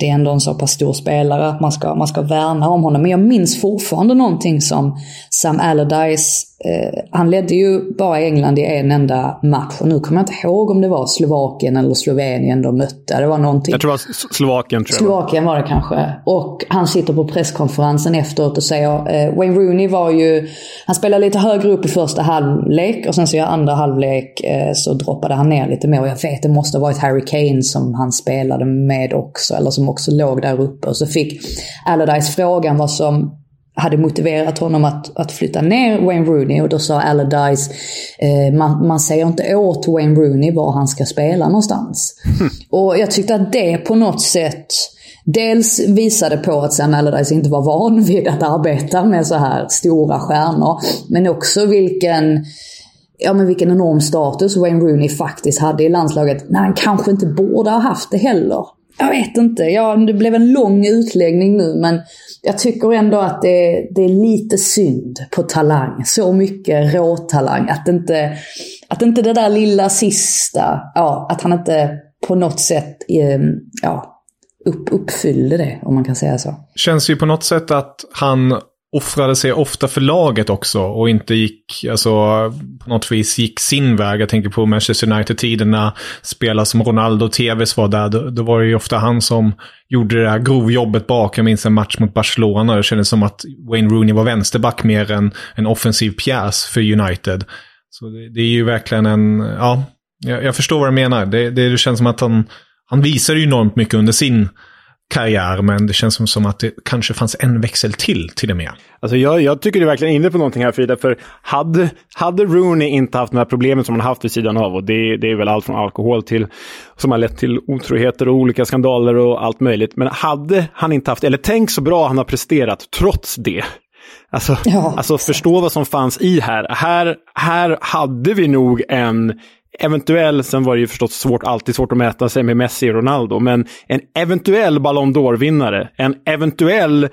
det är ändå en så pass stor spelare att man ska, man ska värna om honom. Men jag minns fortfarande någonting som Sam Allardyce Eh, han ledde ju bara England i en enda match och nu kommer jag inte ihåg om det var Slovakien eller Slovenien de mötte. Det var någonting. Jag tror det var Slovakien. Tror jag. Slovakien var det kanske. Och han sitter på presskonferensen efteråt och säger, eh, Wayne Rooney var ju, han spelade lite högre upp i första halvlek och sen så i andra halvlek eh, så droppade han ner lite mer. Och jag vet det måste ha varit Harry Kane som han spelade med också, eller som också låg där uppe. Och så fick Allardyce frågan vad som hade motiverat honom att, att flytta ner Wayne Rooney och då sa Allardyce eh, man, man säger inte åt Wayne Rooney var han ska spela någonstans. Mm. Och jag tyckte att det på något sätt dels visade på att Sam Allardyce inte var van vid att arbeta med så här stora stjärnor. Men också vilken ja, men vilken enorm status Wayne Rooney faktiskt hade i landslaget när han kanske inte borde ha haft det heller. Jag vet inte. Ja, det blev en lång utläggning nu men jag tycker ändå att det, det är lite synd på talang. Så mycket råtalang. Att inte, att inte det där lilla sista, ja, att han inte på något sätt ehm, ja, upp, uppfyllde det, om man kan säga så. Känns ju på något sätt att han offrade sig ofta för laget också och inte gick, alltså på något vis gick sin väg. Jag tänker på Manchester United-tiden när spelare som Ronaldo och Tevez var där. Då, då, var det ju ofta han som gjorde det här grovjobbet bak. Jag minns en match mot Barcelona. Det kändes som att Wayne Rooney var vänsterback mer än en offensiv pjäs för United. Så det, det är ju verkligen en, ja, jag, jag förstår vad du menar. Det, det, det känns som att han, han visar ju enormt mycket under sin karriär, men det känns som att det kanske fanns en växel till till det med. Alltså jag, jag tycker du är verkligen inne på någonting här Frida, för hade, hade Rooney inte haft de här problemen som han haft vid sidan av, och det, det är väl allt från alkohol till, som har lett till otroheter och olika skandaler och allt möjligt, men hade han inte haft, eller tänk så bra han har presterat trots det, Alltså, ja, alltså förstå vad som fanns i här. här. Här hade vi nog en eventuell, sen var det ju förstås svårt, alltid svårt att mäta sig med Messi och Ronaldo, men en eventuell Ballon d'Or-vinnare, en eventuell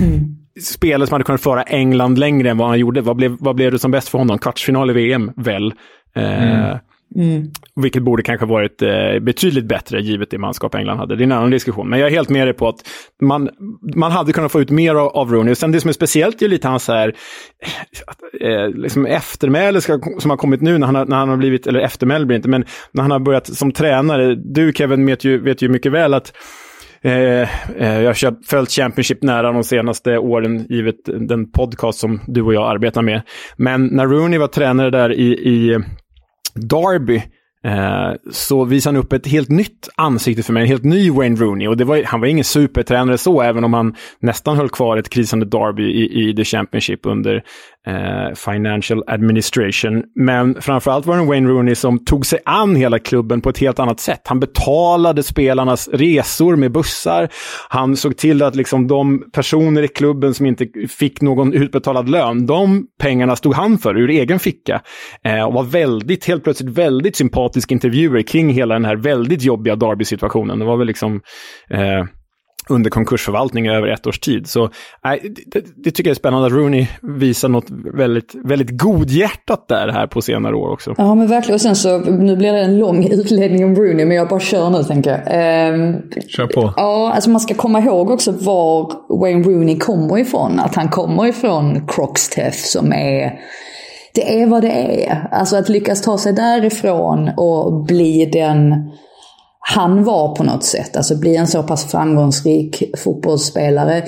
mm. spelare som hade kunnat föra England längre än vad han gjorde. Vad blev, vad blev det som bäst för honom? Kvartsfinal i VM, väl? Eh, mm mm. Vilket borde kanske varit eh, betydligt bättre givet det manskap England hade. Det är en annan diskussion. Men jag är helt med dig på att man, man hade kunnat få ut mer av, av Rooney. Sen det som är speciellt är lite hans här, eh, liksom eftermäle ska, som har kommit nu när han har, när han har blivit, eller eftermäle blir det inte, men när han har börjat som tränare. Du Kevin vet ju, vet ju mycket väl att Eh, eh, jag har följt Championship nära de senaste åren, givet den podcast som du och jag arbetar med. Men när Rooney var tränare där i, i Derby Eh, så visade han upp ett helt nytt ansikte för mig, en helt ny Wayne Rooney. Och det var, han var ingen supertränare så, även om han nästan höll kvar ett krisande Derby i, i The Championship under eh, Financial Administration. Men framförallt var det en Wayne Rooney som tog sig an hela klubben på ett helt annat sätt. Han betalade spelarnas resor med bussar. Han såg till att liksom de personer i klubben som inte fick någon utbetalad lön, de pengarna stod han för ur egen ficka. Eh, och var väldigt, helt plötsligt väldigt sympatisk intervjuer kring hela den här väldigt jobbiga Derby-situationen. Det var väl liksom eh, under konkursförvaltning över ett års tid. Så nej, det, det, tycker jag är spännande att Rooney visar något väldigt, väldigt godhjärtat där här på senare år också. Ja men verkligen. Och sen så, nu blir det en lång utläggning om Rooney, men jag bara kör nu tänker jag. Ehm, kör på. Ja, alltså man ska komma ihåg också var Wayne Rooney kommer ifrån. Att han kommer ifrån Croxteth som är det är vad det är. Alltså att lyckas ta sig därifrån och bli den han var på något sätt. Alltså bli en så pass framgångsrik fotbollsspelare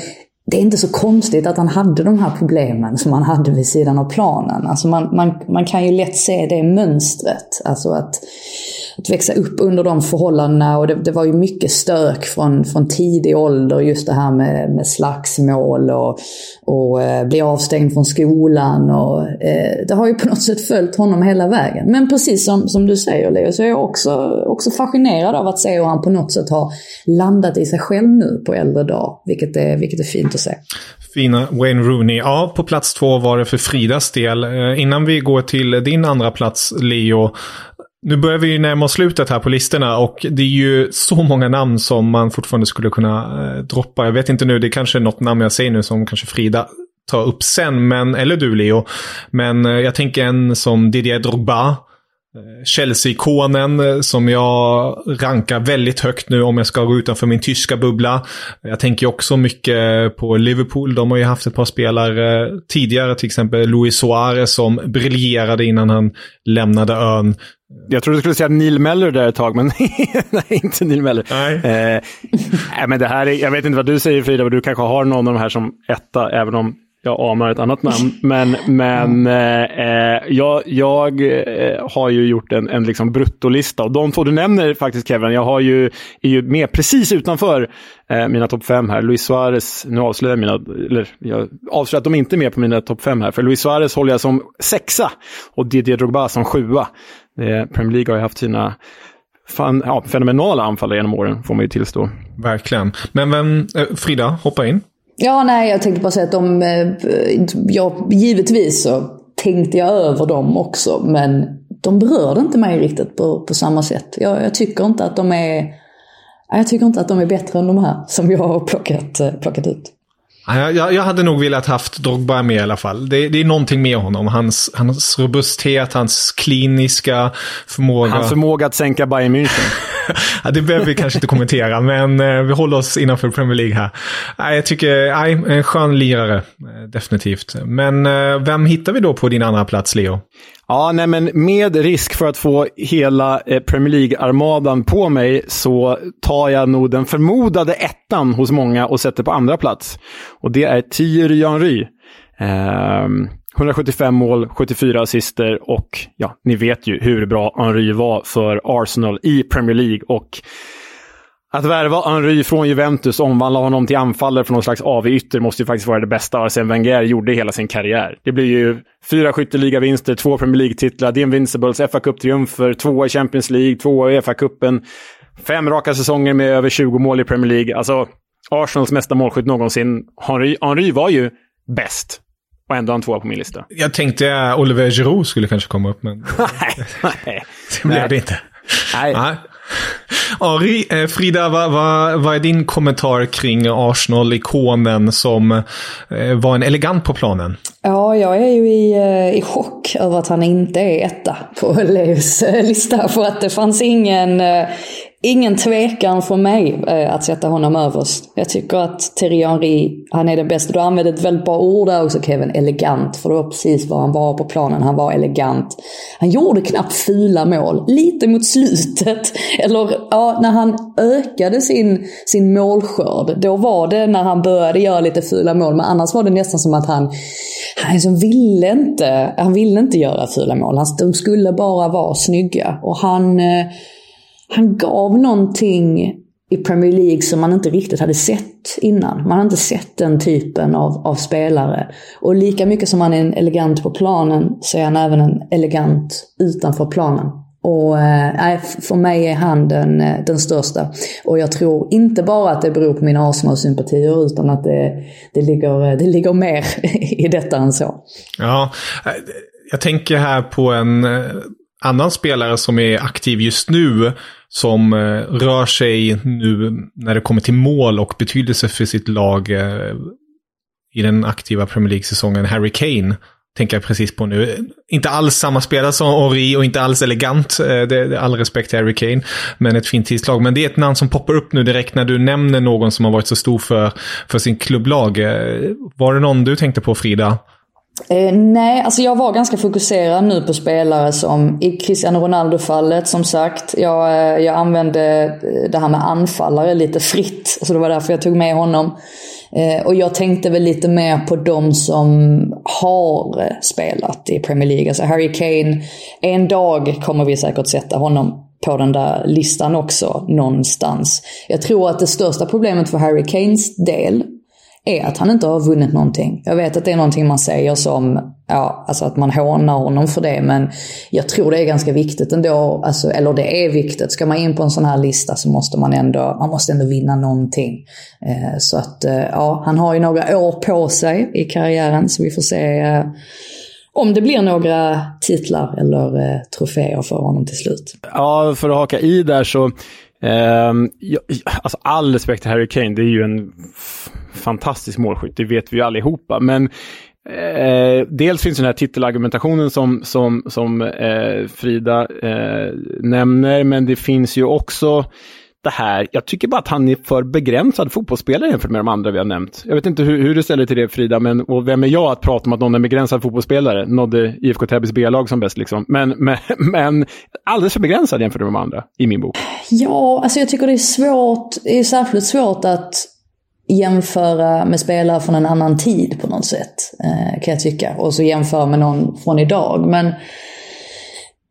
det är inte så konstigt att han hade de här problemen som han hade vid sidan av planen. Alltså man, man, man kan ju lätt se det mönstret. Alltså att, att växa upp under de förhållandena och det, det var ju mycket stök från, från tidig ålder. Just det här med, med slagsmål och, och eh, bli avstängd från skolan. Och, eh, det har ju på något sätt följt honom hela vägen. Men precis som, som du säger Leo, så är jag också, också fascinerad av att se hur han på något sätt har landat i sig själv nu på äldre dag. Vilket är, vilket är fint att se. Fina Wayne Rooney. Ja, på plats två var det för Fridas del. Eh, innan vi går till din andra plats, Leo. Nu börjar vi närma oss slutet här på listorna och det är ju så många namn som man fortfarande skulle kunna eh, droppa. Jag vet inte nu, det är kanske något namn jag säger nu som kanske Frida tar upp sen, men, eller du Leo. Men eh, jag tänker en som Didier Drogba. Eh, Chelsea-ikonen eh, som jag rankar väldigt högt nu om jag ska gå utanför min tyska bubbla. Jag tänker också mycket på Liverpool. De har ju haft ett par spelare tidigare, till exempel Luis Suarez som briljerade innan han lämnade ön. Jag trodde du skulle säga Neil Meller där ett tag, men nej, inte Neil Meller. Nej. Eh, men det här är, jag vet inte vad du säger Frida, men du kanske har någon av de här som etta, även om jag anar ett annat namn. Men, men eh, jag, jag eh, har ju gjort en, en liksom bruttolista. Och de två du nämner faktiskt Kevin, jag har ju, är ju med precis utanför eh, mina topp fem här. Luis Suarez, nu avslöjar jag mina, eller jag avslöjar att de inte är med på mina topp fem här. För Luis Suarez håller jag som sexa och Didier Drogba som sjua. Eh, Premier League har ju haft sina fan, ja, fenomenala anfallare genom åren, får man ju tillstå. Verkligen. Men vem, eh, Frida, hoppa in. Ja, nej, jag tänkte bara säga att de... eh, Ja, givetvis så tänkte jag över dem också, men de berörde inte mig riktigt på, på samma sätt. Jag, jag tycker inte att de är... Jag tycker inte att de är bättre än de här som jag har plockat, eh, plockat ut. Ja, Jag, jag, jag hade nog velat haft Drogba med i alla fall. Det, det är någonting med honom. Hans, hans robusthet, hans kliniska förmåga. Hans förmåga att sänka Bayern München. ja, det behöver vi kanske inte kommentera, men eh, vi håller oss innanför Premier League här. Nej, jag tycker, nej, en skön lirare. eh, Definitivt. Men eh, vem hittar vi då på din andra plats, Leo? Ja, nej, men med risk för att få hela eh, Premier League-armadan på mig så tar jag nog den förmodade ettan hos många och sätter på andra plats. Och det är Thierry Henry. Ehm, 175 mål, 74 assister och ja, ni vet ju hur bra Henry var för Arsenal i Premier League. Och att värva Henry från Juventus och omvandla honom till anfallare från någon slags AV-ytter måste ju faktiskt vara det bästa Arsene Wenger gjorde i hela sin karriär. Det blir ju fyra skytteligavinster, två Premier League-titlar, The Invincibles, fa Cup-triumfer, tvåa i Champions League, tvåa i FA-cupen, fem raka säsonger med över 20 mål i Premier League. Alltså, Arsenals mesta målskytt någonsin. Henry, Henry var ju bäst. Och ändå han tvåa på min lista. Jag tänkte Oliver Giroud skulle kanske komma upp, men nej, nej. det blev det inte. Nej. Ari, eh, Frida, vad, vad, vad är din kommentar kring Arsenal-ikonen som eh, var en elegant på planen? Ja, jag är ju i, eh, i chock över att han inte är etta på Leos eh, lista. För att det fanns ingen, eh, ingen tvekan för mig eh, att sätta honom överst. Jag tycker att Thierry Henry, han är den bästa. Du använde ett väldigt bra ord där också Kevin, elegant. För det var precis vad han var på planen. Han var elegant. Han gjorde knappt fula mål. Lite mot slutet. Eller ja, när han ökade sin, sin målskörd. Då var det när han började göra lite fula mål. Men annars var det nästan som att han han liksom ville inte, han ville inte göra fula mål. Han, de skulle bara vara snygga. Och han, eh, han gav någonting i Premier League som man inte riktigt hade sett innan. Man hade inte sett den typen av, av spelare. Och lika mycket som han är en elegant på planen så är han även en elegant utanför planen. Och eh, för mig är han den, eh, den största. Och jag tror inte bara att det beror på mina Arsenal-sympatier utan att det, det, ligger, eh, det ligger mer i detta än så. Ja, eh, jag tänker här på en annan spelare som är aktiv just nu. Som eh, rör sig nu när det kommer till mål och betydelse för sitt lag eh, i den aktiva Premier League-säsongen. Harry Kane tänker jag precis på nu. Inte alls samma spelare som Henri och inte alls elegant. Eh, det är all respekt till Harry Kane. Men ett fint tidslag. Men det är ett namn som poppar upp nu direkt när du nämner någon som har varit så stor för, för sin klubblag. Var det någon du tänkte på Frida? Eh, nej, alltså jag var ganska fokuserad nu på spelare som i Cristiano Ronaldo-fallet som sagt. Jag, eh, jag använde eh, det här med anfallare lite fritt, så det var därför jag tog med honom. Eh, och jag tänkte väl lite mer på de som har eh, spelat i Premier League. Alltså Harry Kane, en dag kommer vi säkert sätta honom på den där listan också någonstans. Jag tror att det största problemet för Harry Kanes del är att han inte har vunnit någonting. Jag vet att det är någonting man säger som, ja, alltså att man hånar honom för det, men jag tror det är ganska viktigt ändå, alltså, eller det är viktigt. Ska man in på en sån här lista så måste man ändå, man måste ändå vinna någonting. Eh, så att, eh, ja, han har ju några år på sig i karriären, så vi får se eh, om det blir några titlar eller eh, troféer för honom till slut. Ja, för att haka i där så Um, ja, alltså all respekt till Harry Kane, det är ju en fantastisk målskytt, det vet vi ju allihopa. Men eh, dels finns den här titelargumentationen som, som, som eh, Frida eh, nämner, men det finns ju också det här. Jag tycker bara att han är för begränsad fotbollsspelare jämfört med de andra vi har nämnt. Jag vet inte hur, hur du ställer dig till det Frida, men och vem är jag att prata om att någon är begränsad fotbollsspelare? Nådde IFK Täbys B-lag som bäst liksom. Men, men, men alldeles för begränsad jämfört med de andra i min bok. Ja, alltså jag tycker det är svårt, det är särskilt svårt att jämföra med spelare från en annan tid på något sätt. Eh, kan jag tycka. Och så jämföra med någon från idag. Men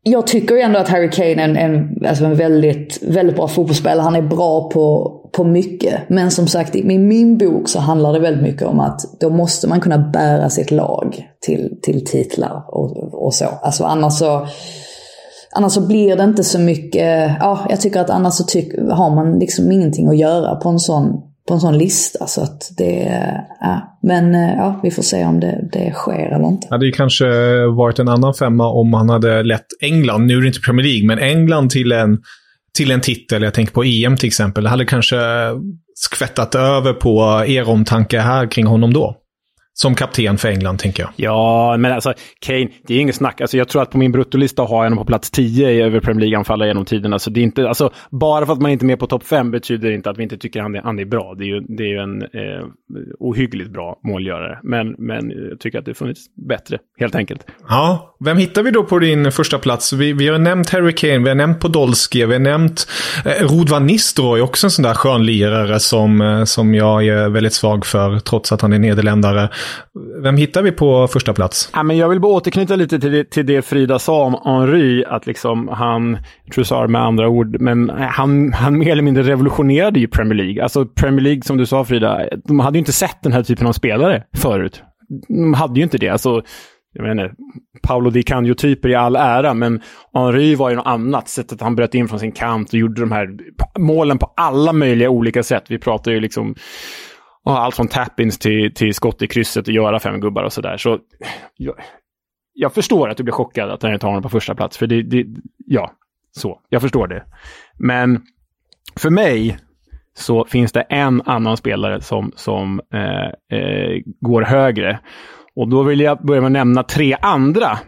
jag tycker ändå att Harry Kane är en, en, alltså en väldigt, väldigt bra fotbollsspelare. Han är bra på, på mycket. Men som sagt, i min bok så handlar det väldigt mycket om att då måste man kunna bära sitt lag till, till titlar och, och så. Alltså annars så Annars så blir det inte så mycket, ja jag tycker att annars så tyck, har man liksom ingenting att göra på en sån på en sån lista. Så att det, ja. Men eh, ja, vi får se om det, det sker eller inte. Det hade ju kanske varit en annan femma om han hade lett England, nu är det inte Premier League, men England till en, till en titel. Jag tänker på EM till exempel. Det hade kanske skvättat över på er omtanke här kring honom då. Som kapten för England, tänker jag. Ja, men alltså Kane, det är inget snack. Alltså, jag tror att på min bruttolista har jag honom på plats 10 över Premier League-anfallare genom tiden. Alltså, det är inte, alltså, bara för att man inte är med på topp 5 betyder det inte att vi inte tycker han är, han är bra. Det är ju, det är ju en eh, ohyggligt bra målgörare. Men, men jag tycker att det funnits bättre, helt enkelt. Ja, vem hittar vi då på din första plats? Vi, vi har nämnt Harry Kane, vi har nämnt Podolski, vi har nämnt eh, Rodvan Nistelrooy, också en sån där skön lirare som, eh, som jag är väldigt svag för, trots att han är nederländare. Vem hittar vi på första plats? Ja, men jag vill bara återknyta lite till det, till det Frida sa om Henry, att liksom han, Trussard med andra ord, men han, han mer eller mindre revolutionerade ju Premier League. Alltså Premier League, som du sa Frida, de hade ju inte sett den här typen av spelare förut. De hade ju inte det. Alltså, jag menar, Paolo Di Canio-typer i all ära, men Henry var ju något annat. Sättet han bröt in från sin kant och gjorde de här målen på alla möjliga olika sätt. Vi pratar ju liksom och allt från tappins till, till skott i krysset och göra fem gubbar och sådär. Så jag, jag förstår att du blir chockad att han inte har honom på första plats. För det, det, ja, så. Jag förstår det. Men för mig så finns det en annan spelare som, som eh, eh, går högre. Och då vill jag börja med att nämna tre andra.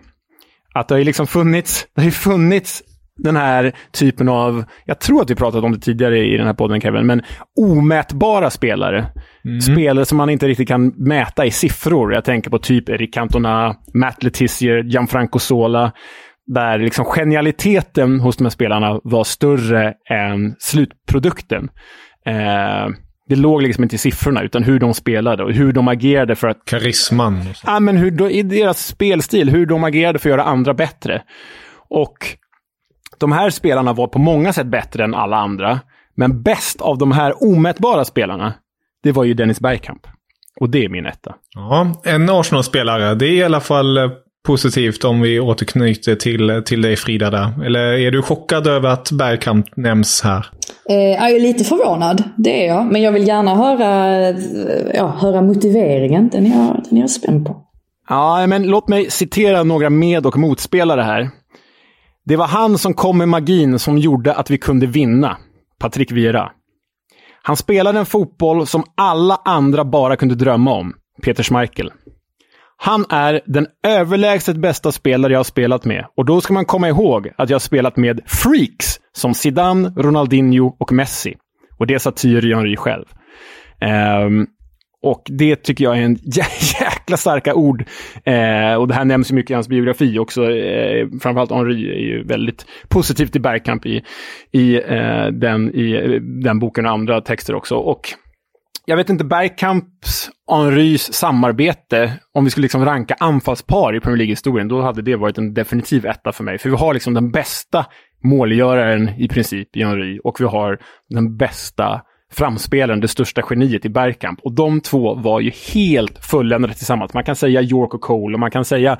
Att det har ju liksom funnits, det har funnits den här typen av, jag tror att vi pratat om det tidigare i den här podden Kevin, men omätbara spelare. Mm. Spelare som man inte riktigt kan mäta i siffror. Jag tänker på typ Eric Cantona, Matt Letizier, Gianfranco Sola. Där liksom genialiteten hos de här spelarna var större än slutprodukten. Eh, det låg liksom inte i siffrorna, utan hur de spelade och hur de agerade för att... Karisman. Ja, men hur, i deras spelstil, hur de agerade för att göra andra bättre. Och de här spelarna var på många sätt bättre än alla andra. Men bäst av de här omätbara spelarna, det var ju Dennis Bergkamp. Och det är min etta. Ja, en Arsenal-spelare. Det är i alla fall eh, positivt om vi återknyter till, till dig Frida där. Eller är du chockad över att Bergkamp nämns här? Eh, jag är lite förvånad, det är jag. Men jag vill gärna höra, ja, höra motiveringen. Den är, jag, den är jag spänd på. Ja, men låt mig citera några med och motspelare här. Det var han som kom med magin som gjorde att vi kunde vinna. Patrik Vieira. Han spelade en fotboll som alla andra bara kunde drömma om. Peter Schmeichel. Han är den överlägset bästa spelare jag har spelat med. Och då ska man komma ihåg att jag har spelat med freaks som Zidane, Ronaldinho och Messi. Och det sa Thierry Henry själv. Um, och det tycker jag är en jä- jäkla starka ord. Eh, och det här nämns ju mycket i hans biografi också. Eh, framförallt Henri är ju väldigt positiv till Bergkamp i, i, eh, den, i eh, den boken och andra texter också. Och jag vet inte, Bergkamps Henrys samarbete, om vi skulle liksom ranka anfallspar i Premier League-historien, då hade det varit en definitiv etta för mig. För vi har liksom den bästa målgöraren i princip i Henry och vi har den bästa framspelaren, det största geniet i Bergkamp. Och de två var ju helt fulländade tillsammans. Man kan säga York och Cole och man kan säga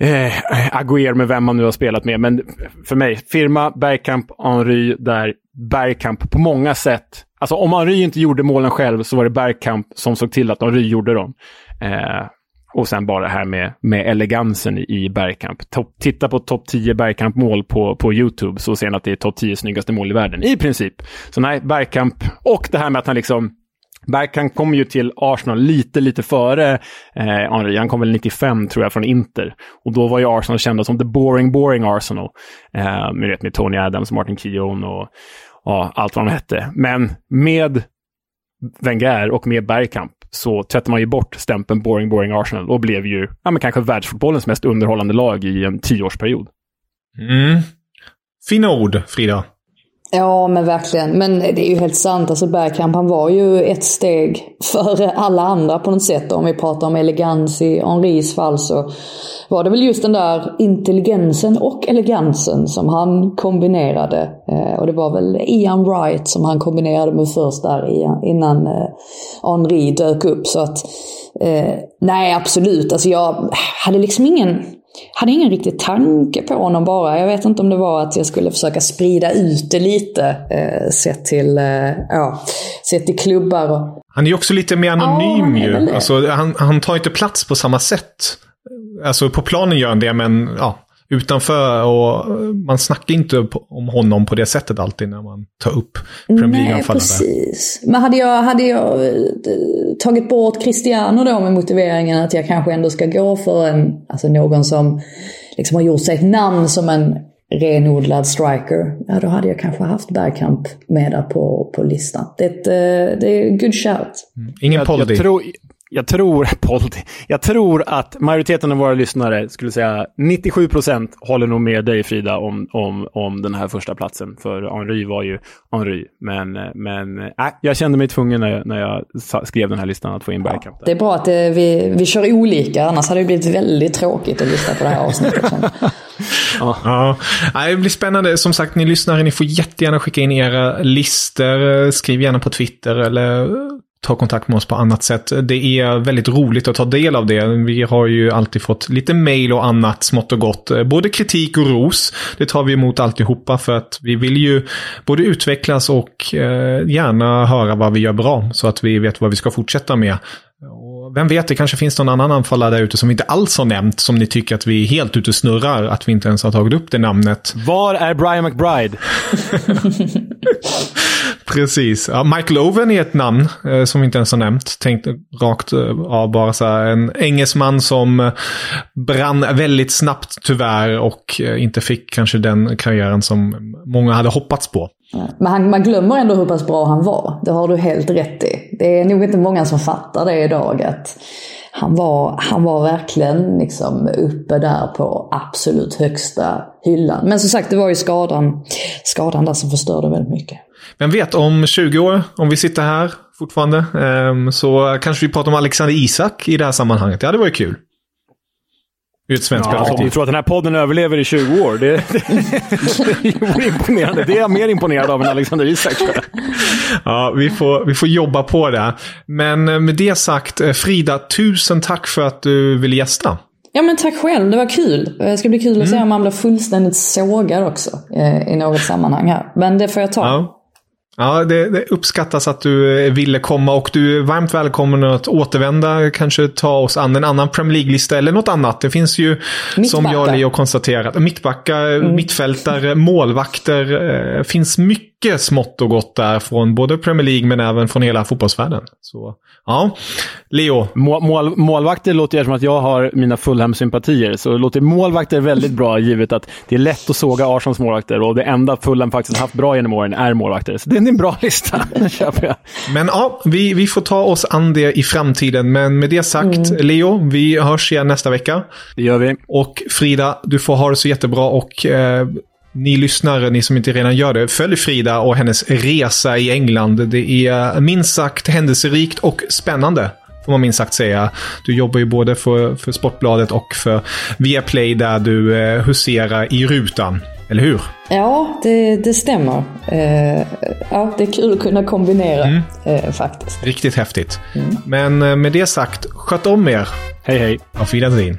eh, Aguer med vem man nu har spelat med. Men för mig, firma Bergkamp, Henry, där Bergkamp på många sätt... Alltså om Henry inte gjorde målen själv så var det Bergkamp som såg till att Henry gjorde dem. Eh, och sen bara det här med, med elegansen i, Bergkamp. Top, titta på topp 10 Bergkampmål på, på YouTube så ser ni att det är topp 10 snyggaste mål i världen. I princip. Så nej, Bergkamp. Och det här med att han liksom Bergkamp kom ju till Arsenal lite, lite före eh, Henry. Han kom väl 95 tror jag från Inter. Och då var ju Arsenal kända som the boring, boring Arsenal. Eh, med, med Tony Adams, Martin Keown och ja, allt vad de hette. Men med Wenger och med Bergkamp så tvättar man ju bort stämpeln boring, boring Arsenal och blev ju ja, men kanske världsfotbollens mest underhållande lag i en tioårsperiod. Mm. Fina ord, Frida. Ja, men verkligen. Men det är ju helt sant. Alltså Bergkamp, han var ju ett steg före alla andra på något sätt. Om vi pratar om elegans i Henris fall så var det väl just den där intelligensen och elegansen som han kombinerade. Eh, och det var väl Ian Wright som han kombinerade med först där innan eh, Henri dök upp. Så att, eh, nej absolut. Alltså jag hade liksom ingen hade ingen riktig tanke på honom bara. Jag vet inte om det var att jag skulle försöka sprida ut det lite. Eh, sett, till, eh, ja, sett till klubbar. Och... Han är ju också lite mer anonym ja, ju. Alltså, han, han tar inte plats på samma sätt. Alltså på planen gör han det, men ja, utanför och man snackar inte om honom på det sättet alltid när man tar upp Premier League-anfallare. precis. Men hade jag, hade jag eh, tagit bort Cristiano då med motiveringen att jag kanske ändå ska gå för en, alltså någon som liksom har gjort sig ett namn som en renodlad striker, ja då hade jag kanske haft Bergkamp med där på, på listan. Det är ett, eh, det är good shout. Mm. Ingen jag, jag, tror, Poldi, jag tror att majoriteten av våra lyssnare skulle säga 97 procent håller nog med dig Frida om, om, om den här första platsen. För Henry var ju Henry. Men, men äh, jag kände mig tvungen när jag, när jag skrev den här listan att få in Bergkamp. Det är bra att det, vi, vi kör olika, annars hade det blivit väldigt tråkigt att lyssna på det här avsnittet. ja. ja. Det blir spännande. Som sagt, ni lyssnare, ni får jättegärna skicka in era listor. Skriv gärna på Twitter eller ta kontakt med oss på annat sätt. Det är väldigt roligt att ta del av det. Vi har ju alltid fått lite mail och annat smått och gott. Både kritik och ros. Det tar vi emot alltihopa för att vi vill ju både utvecklas och eh, gärna höra vad vi gör bra. Så att vi vet vad vi ska fortsätta med. Och vem vet, det kanske finns någon annan anfallare där ute som vi inte alls har nämnt. Som ni tycker att vi är helt ute och snurrar. Att vi inte ens har tagit upp det namnet. Var är Brian McBride? Precis. Ja, Michael Owen är ett namn eh, som vi inte ens har nämnt. Tänkt rakt eh, av bara så här. En engelsman som eh, brann väldigt snabbt tyvärr och eh, inte fick kanske den karriären som många hade hoppats på. Men han, man glömmer ändå hur pass bra han var. Det har du helt rätt i. Det är nog inte många som fattar det idag. Att han var, han var verkligen liksom uppe där på absolut högsta hyllan. Men som sagt, det var ju skadan, skadan där som förstörde väldigt mycket. Vem vet, om 20 år, om vi sitter här fortfarande, ehm, så kanske vi pratar om Alexander Isak i det här sammanhanget. Det hade varit kul. Ur ett svenskt ja, Om du tror att den här podden överlever i 20 år, det, det, det är imponerande. Det är jag mer imponerad av än Alexander Isak. Ja, vi får, vi får jobba på det. Men eh, med det sagt, eh, Frida, tusen tack för att du ville gästa. Ja men tack själv, det var kul. Det ska bli kul att mm. se om man blir fullständigt sågad också eh, i något sammanhang här. Men det får jag ta. Ja. Ja, det, det, uppskattas att du ville komma och du är varmt välkommen att återvända. Kanske ta oss an en annan Premier League-lista eller något annat. Det finns ju, Mittbacka. som jag och Leo konstaterat, mittbackar, mm. mittfältare, målvakter. Eh, finns mycket mycket smått och gott där från både Premier League men även från hela fotbollsvärlden. Så ja, Leo. Mål, mål, målvakter låter som att jag har mina Fulham-sympatier. Så låter målvakter väldigt bra givet att det är lätt att såga Arsons målvakter och det enda Fulham faktiskt haft bra genom åren är målvakter. Så det är en bra lista, köper jag. Men ja, vi, vi får ta oss an det i framtiden. Men med det sagt, mm. Leo, vi hörs igen nästa vecka. Det gör vi. Och Frida, du får ha det så jättebra och eh, ni lyssnare, ni som inte redan gör det, följ Frida och hennes resa i England. Det är minst sagt händelserikt och spännande. Får man minst sagt säga. Du jobbar ju både för, för Sportbladet och för Viaplay där du eh, huserar i rutan. Eller hur? Ja, det, det stämmer. Eh, ja, det är kul att kunna kombinera mm. eh, faktiskt. Riktigt häftigt. Mm. Men eh, med det sagt, sköt om er. Hej hej. Auf Wiedersehen.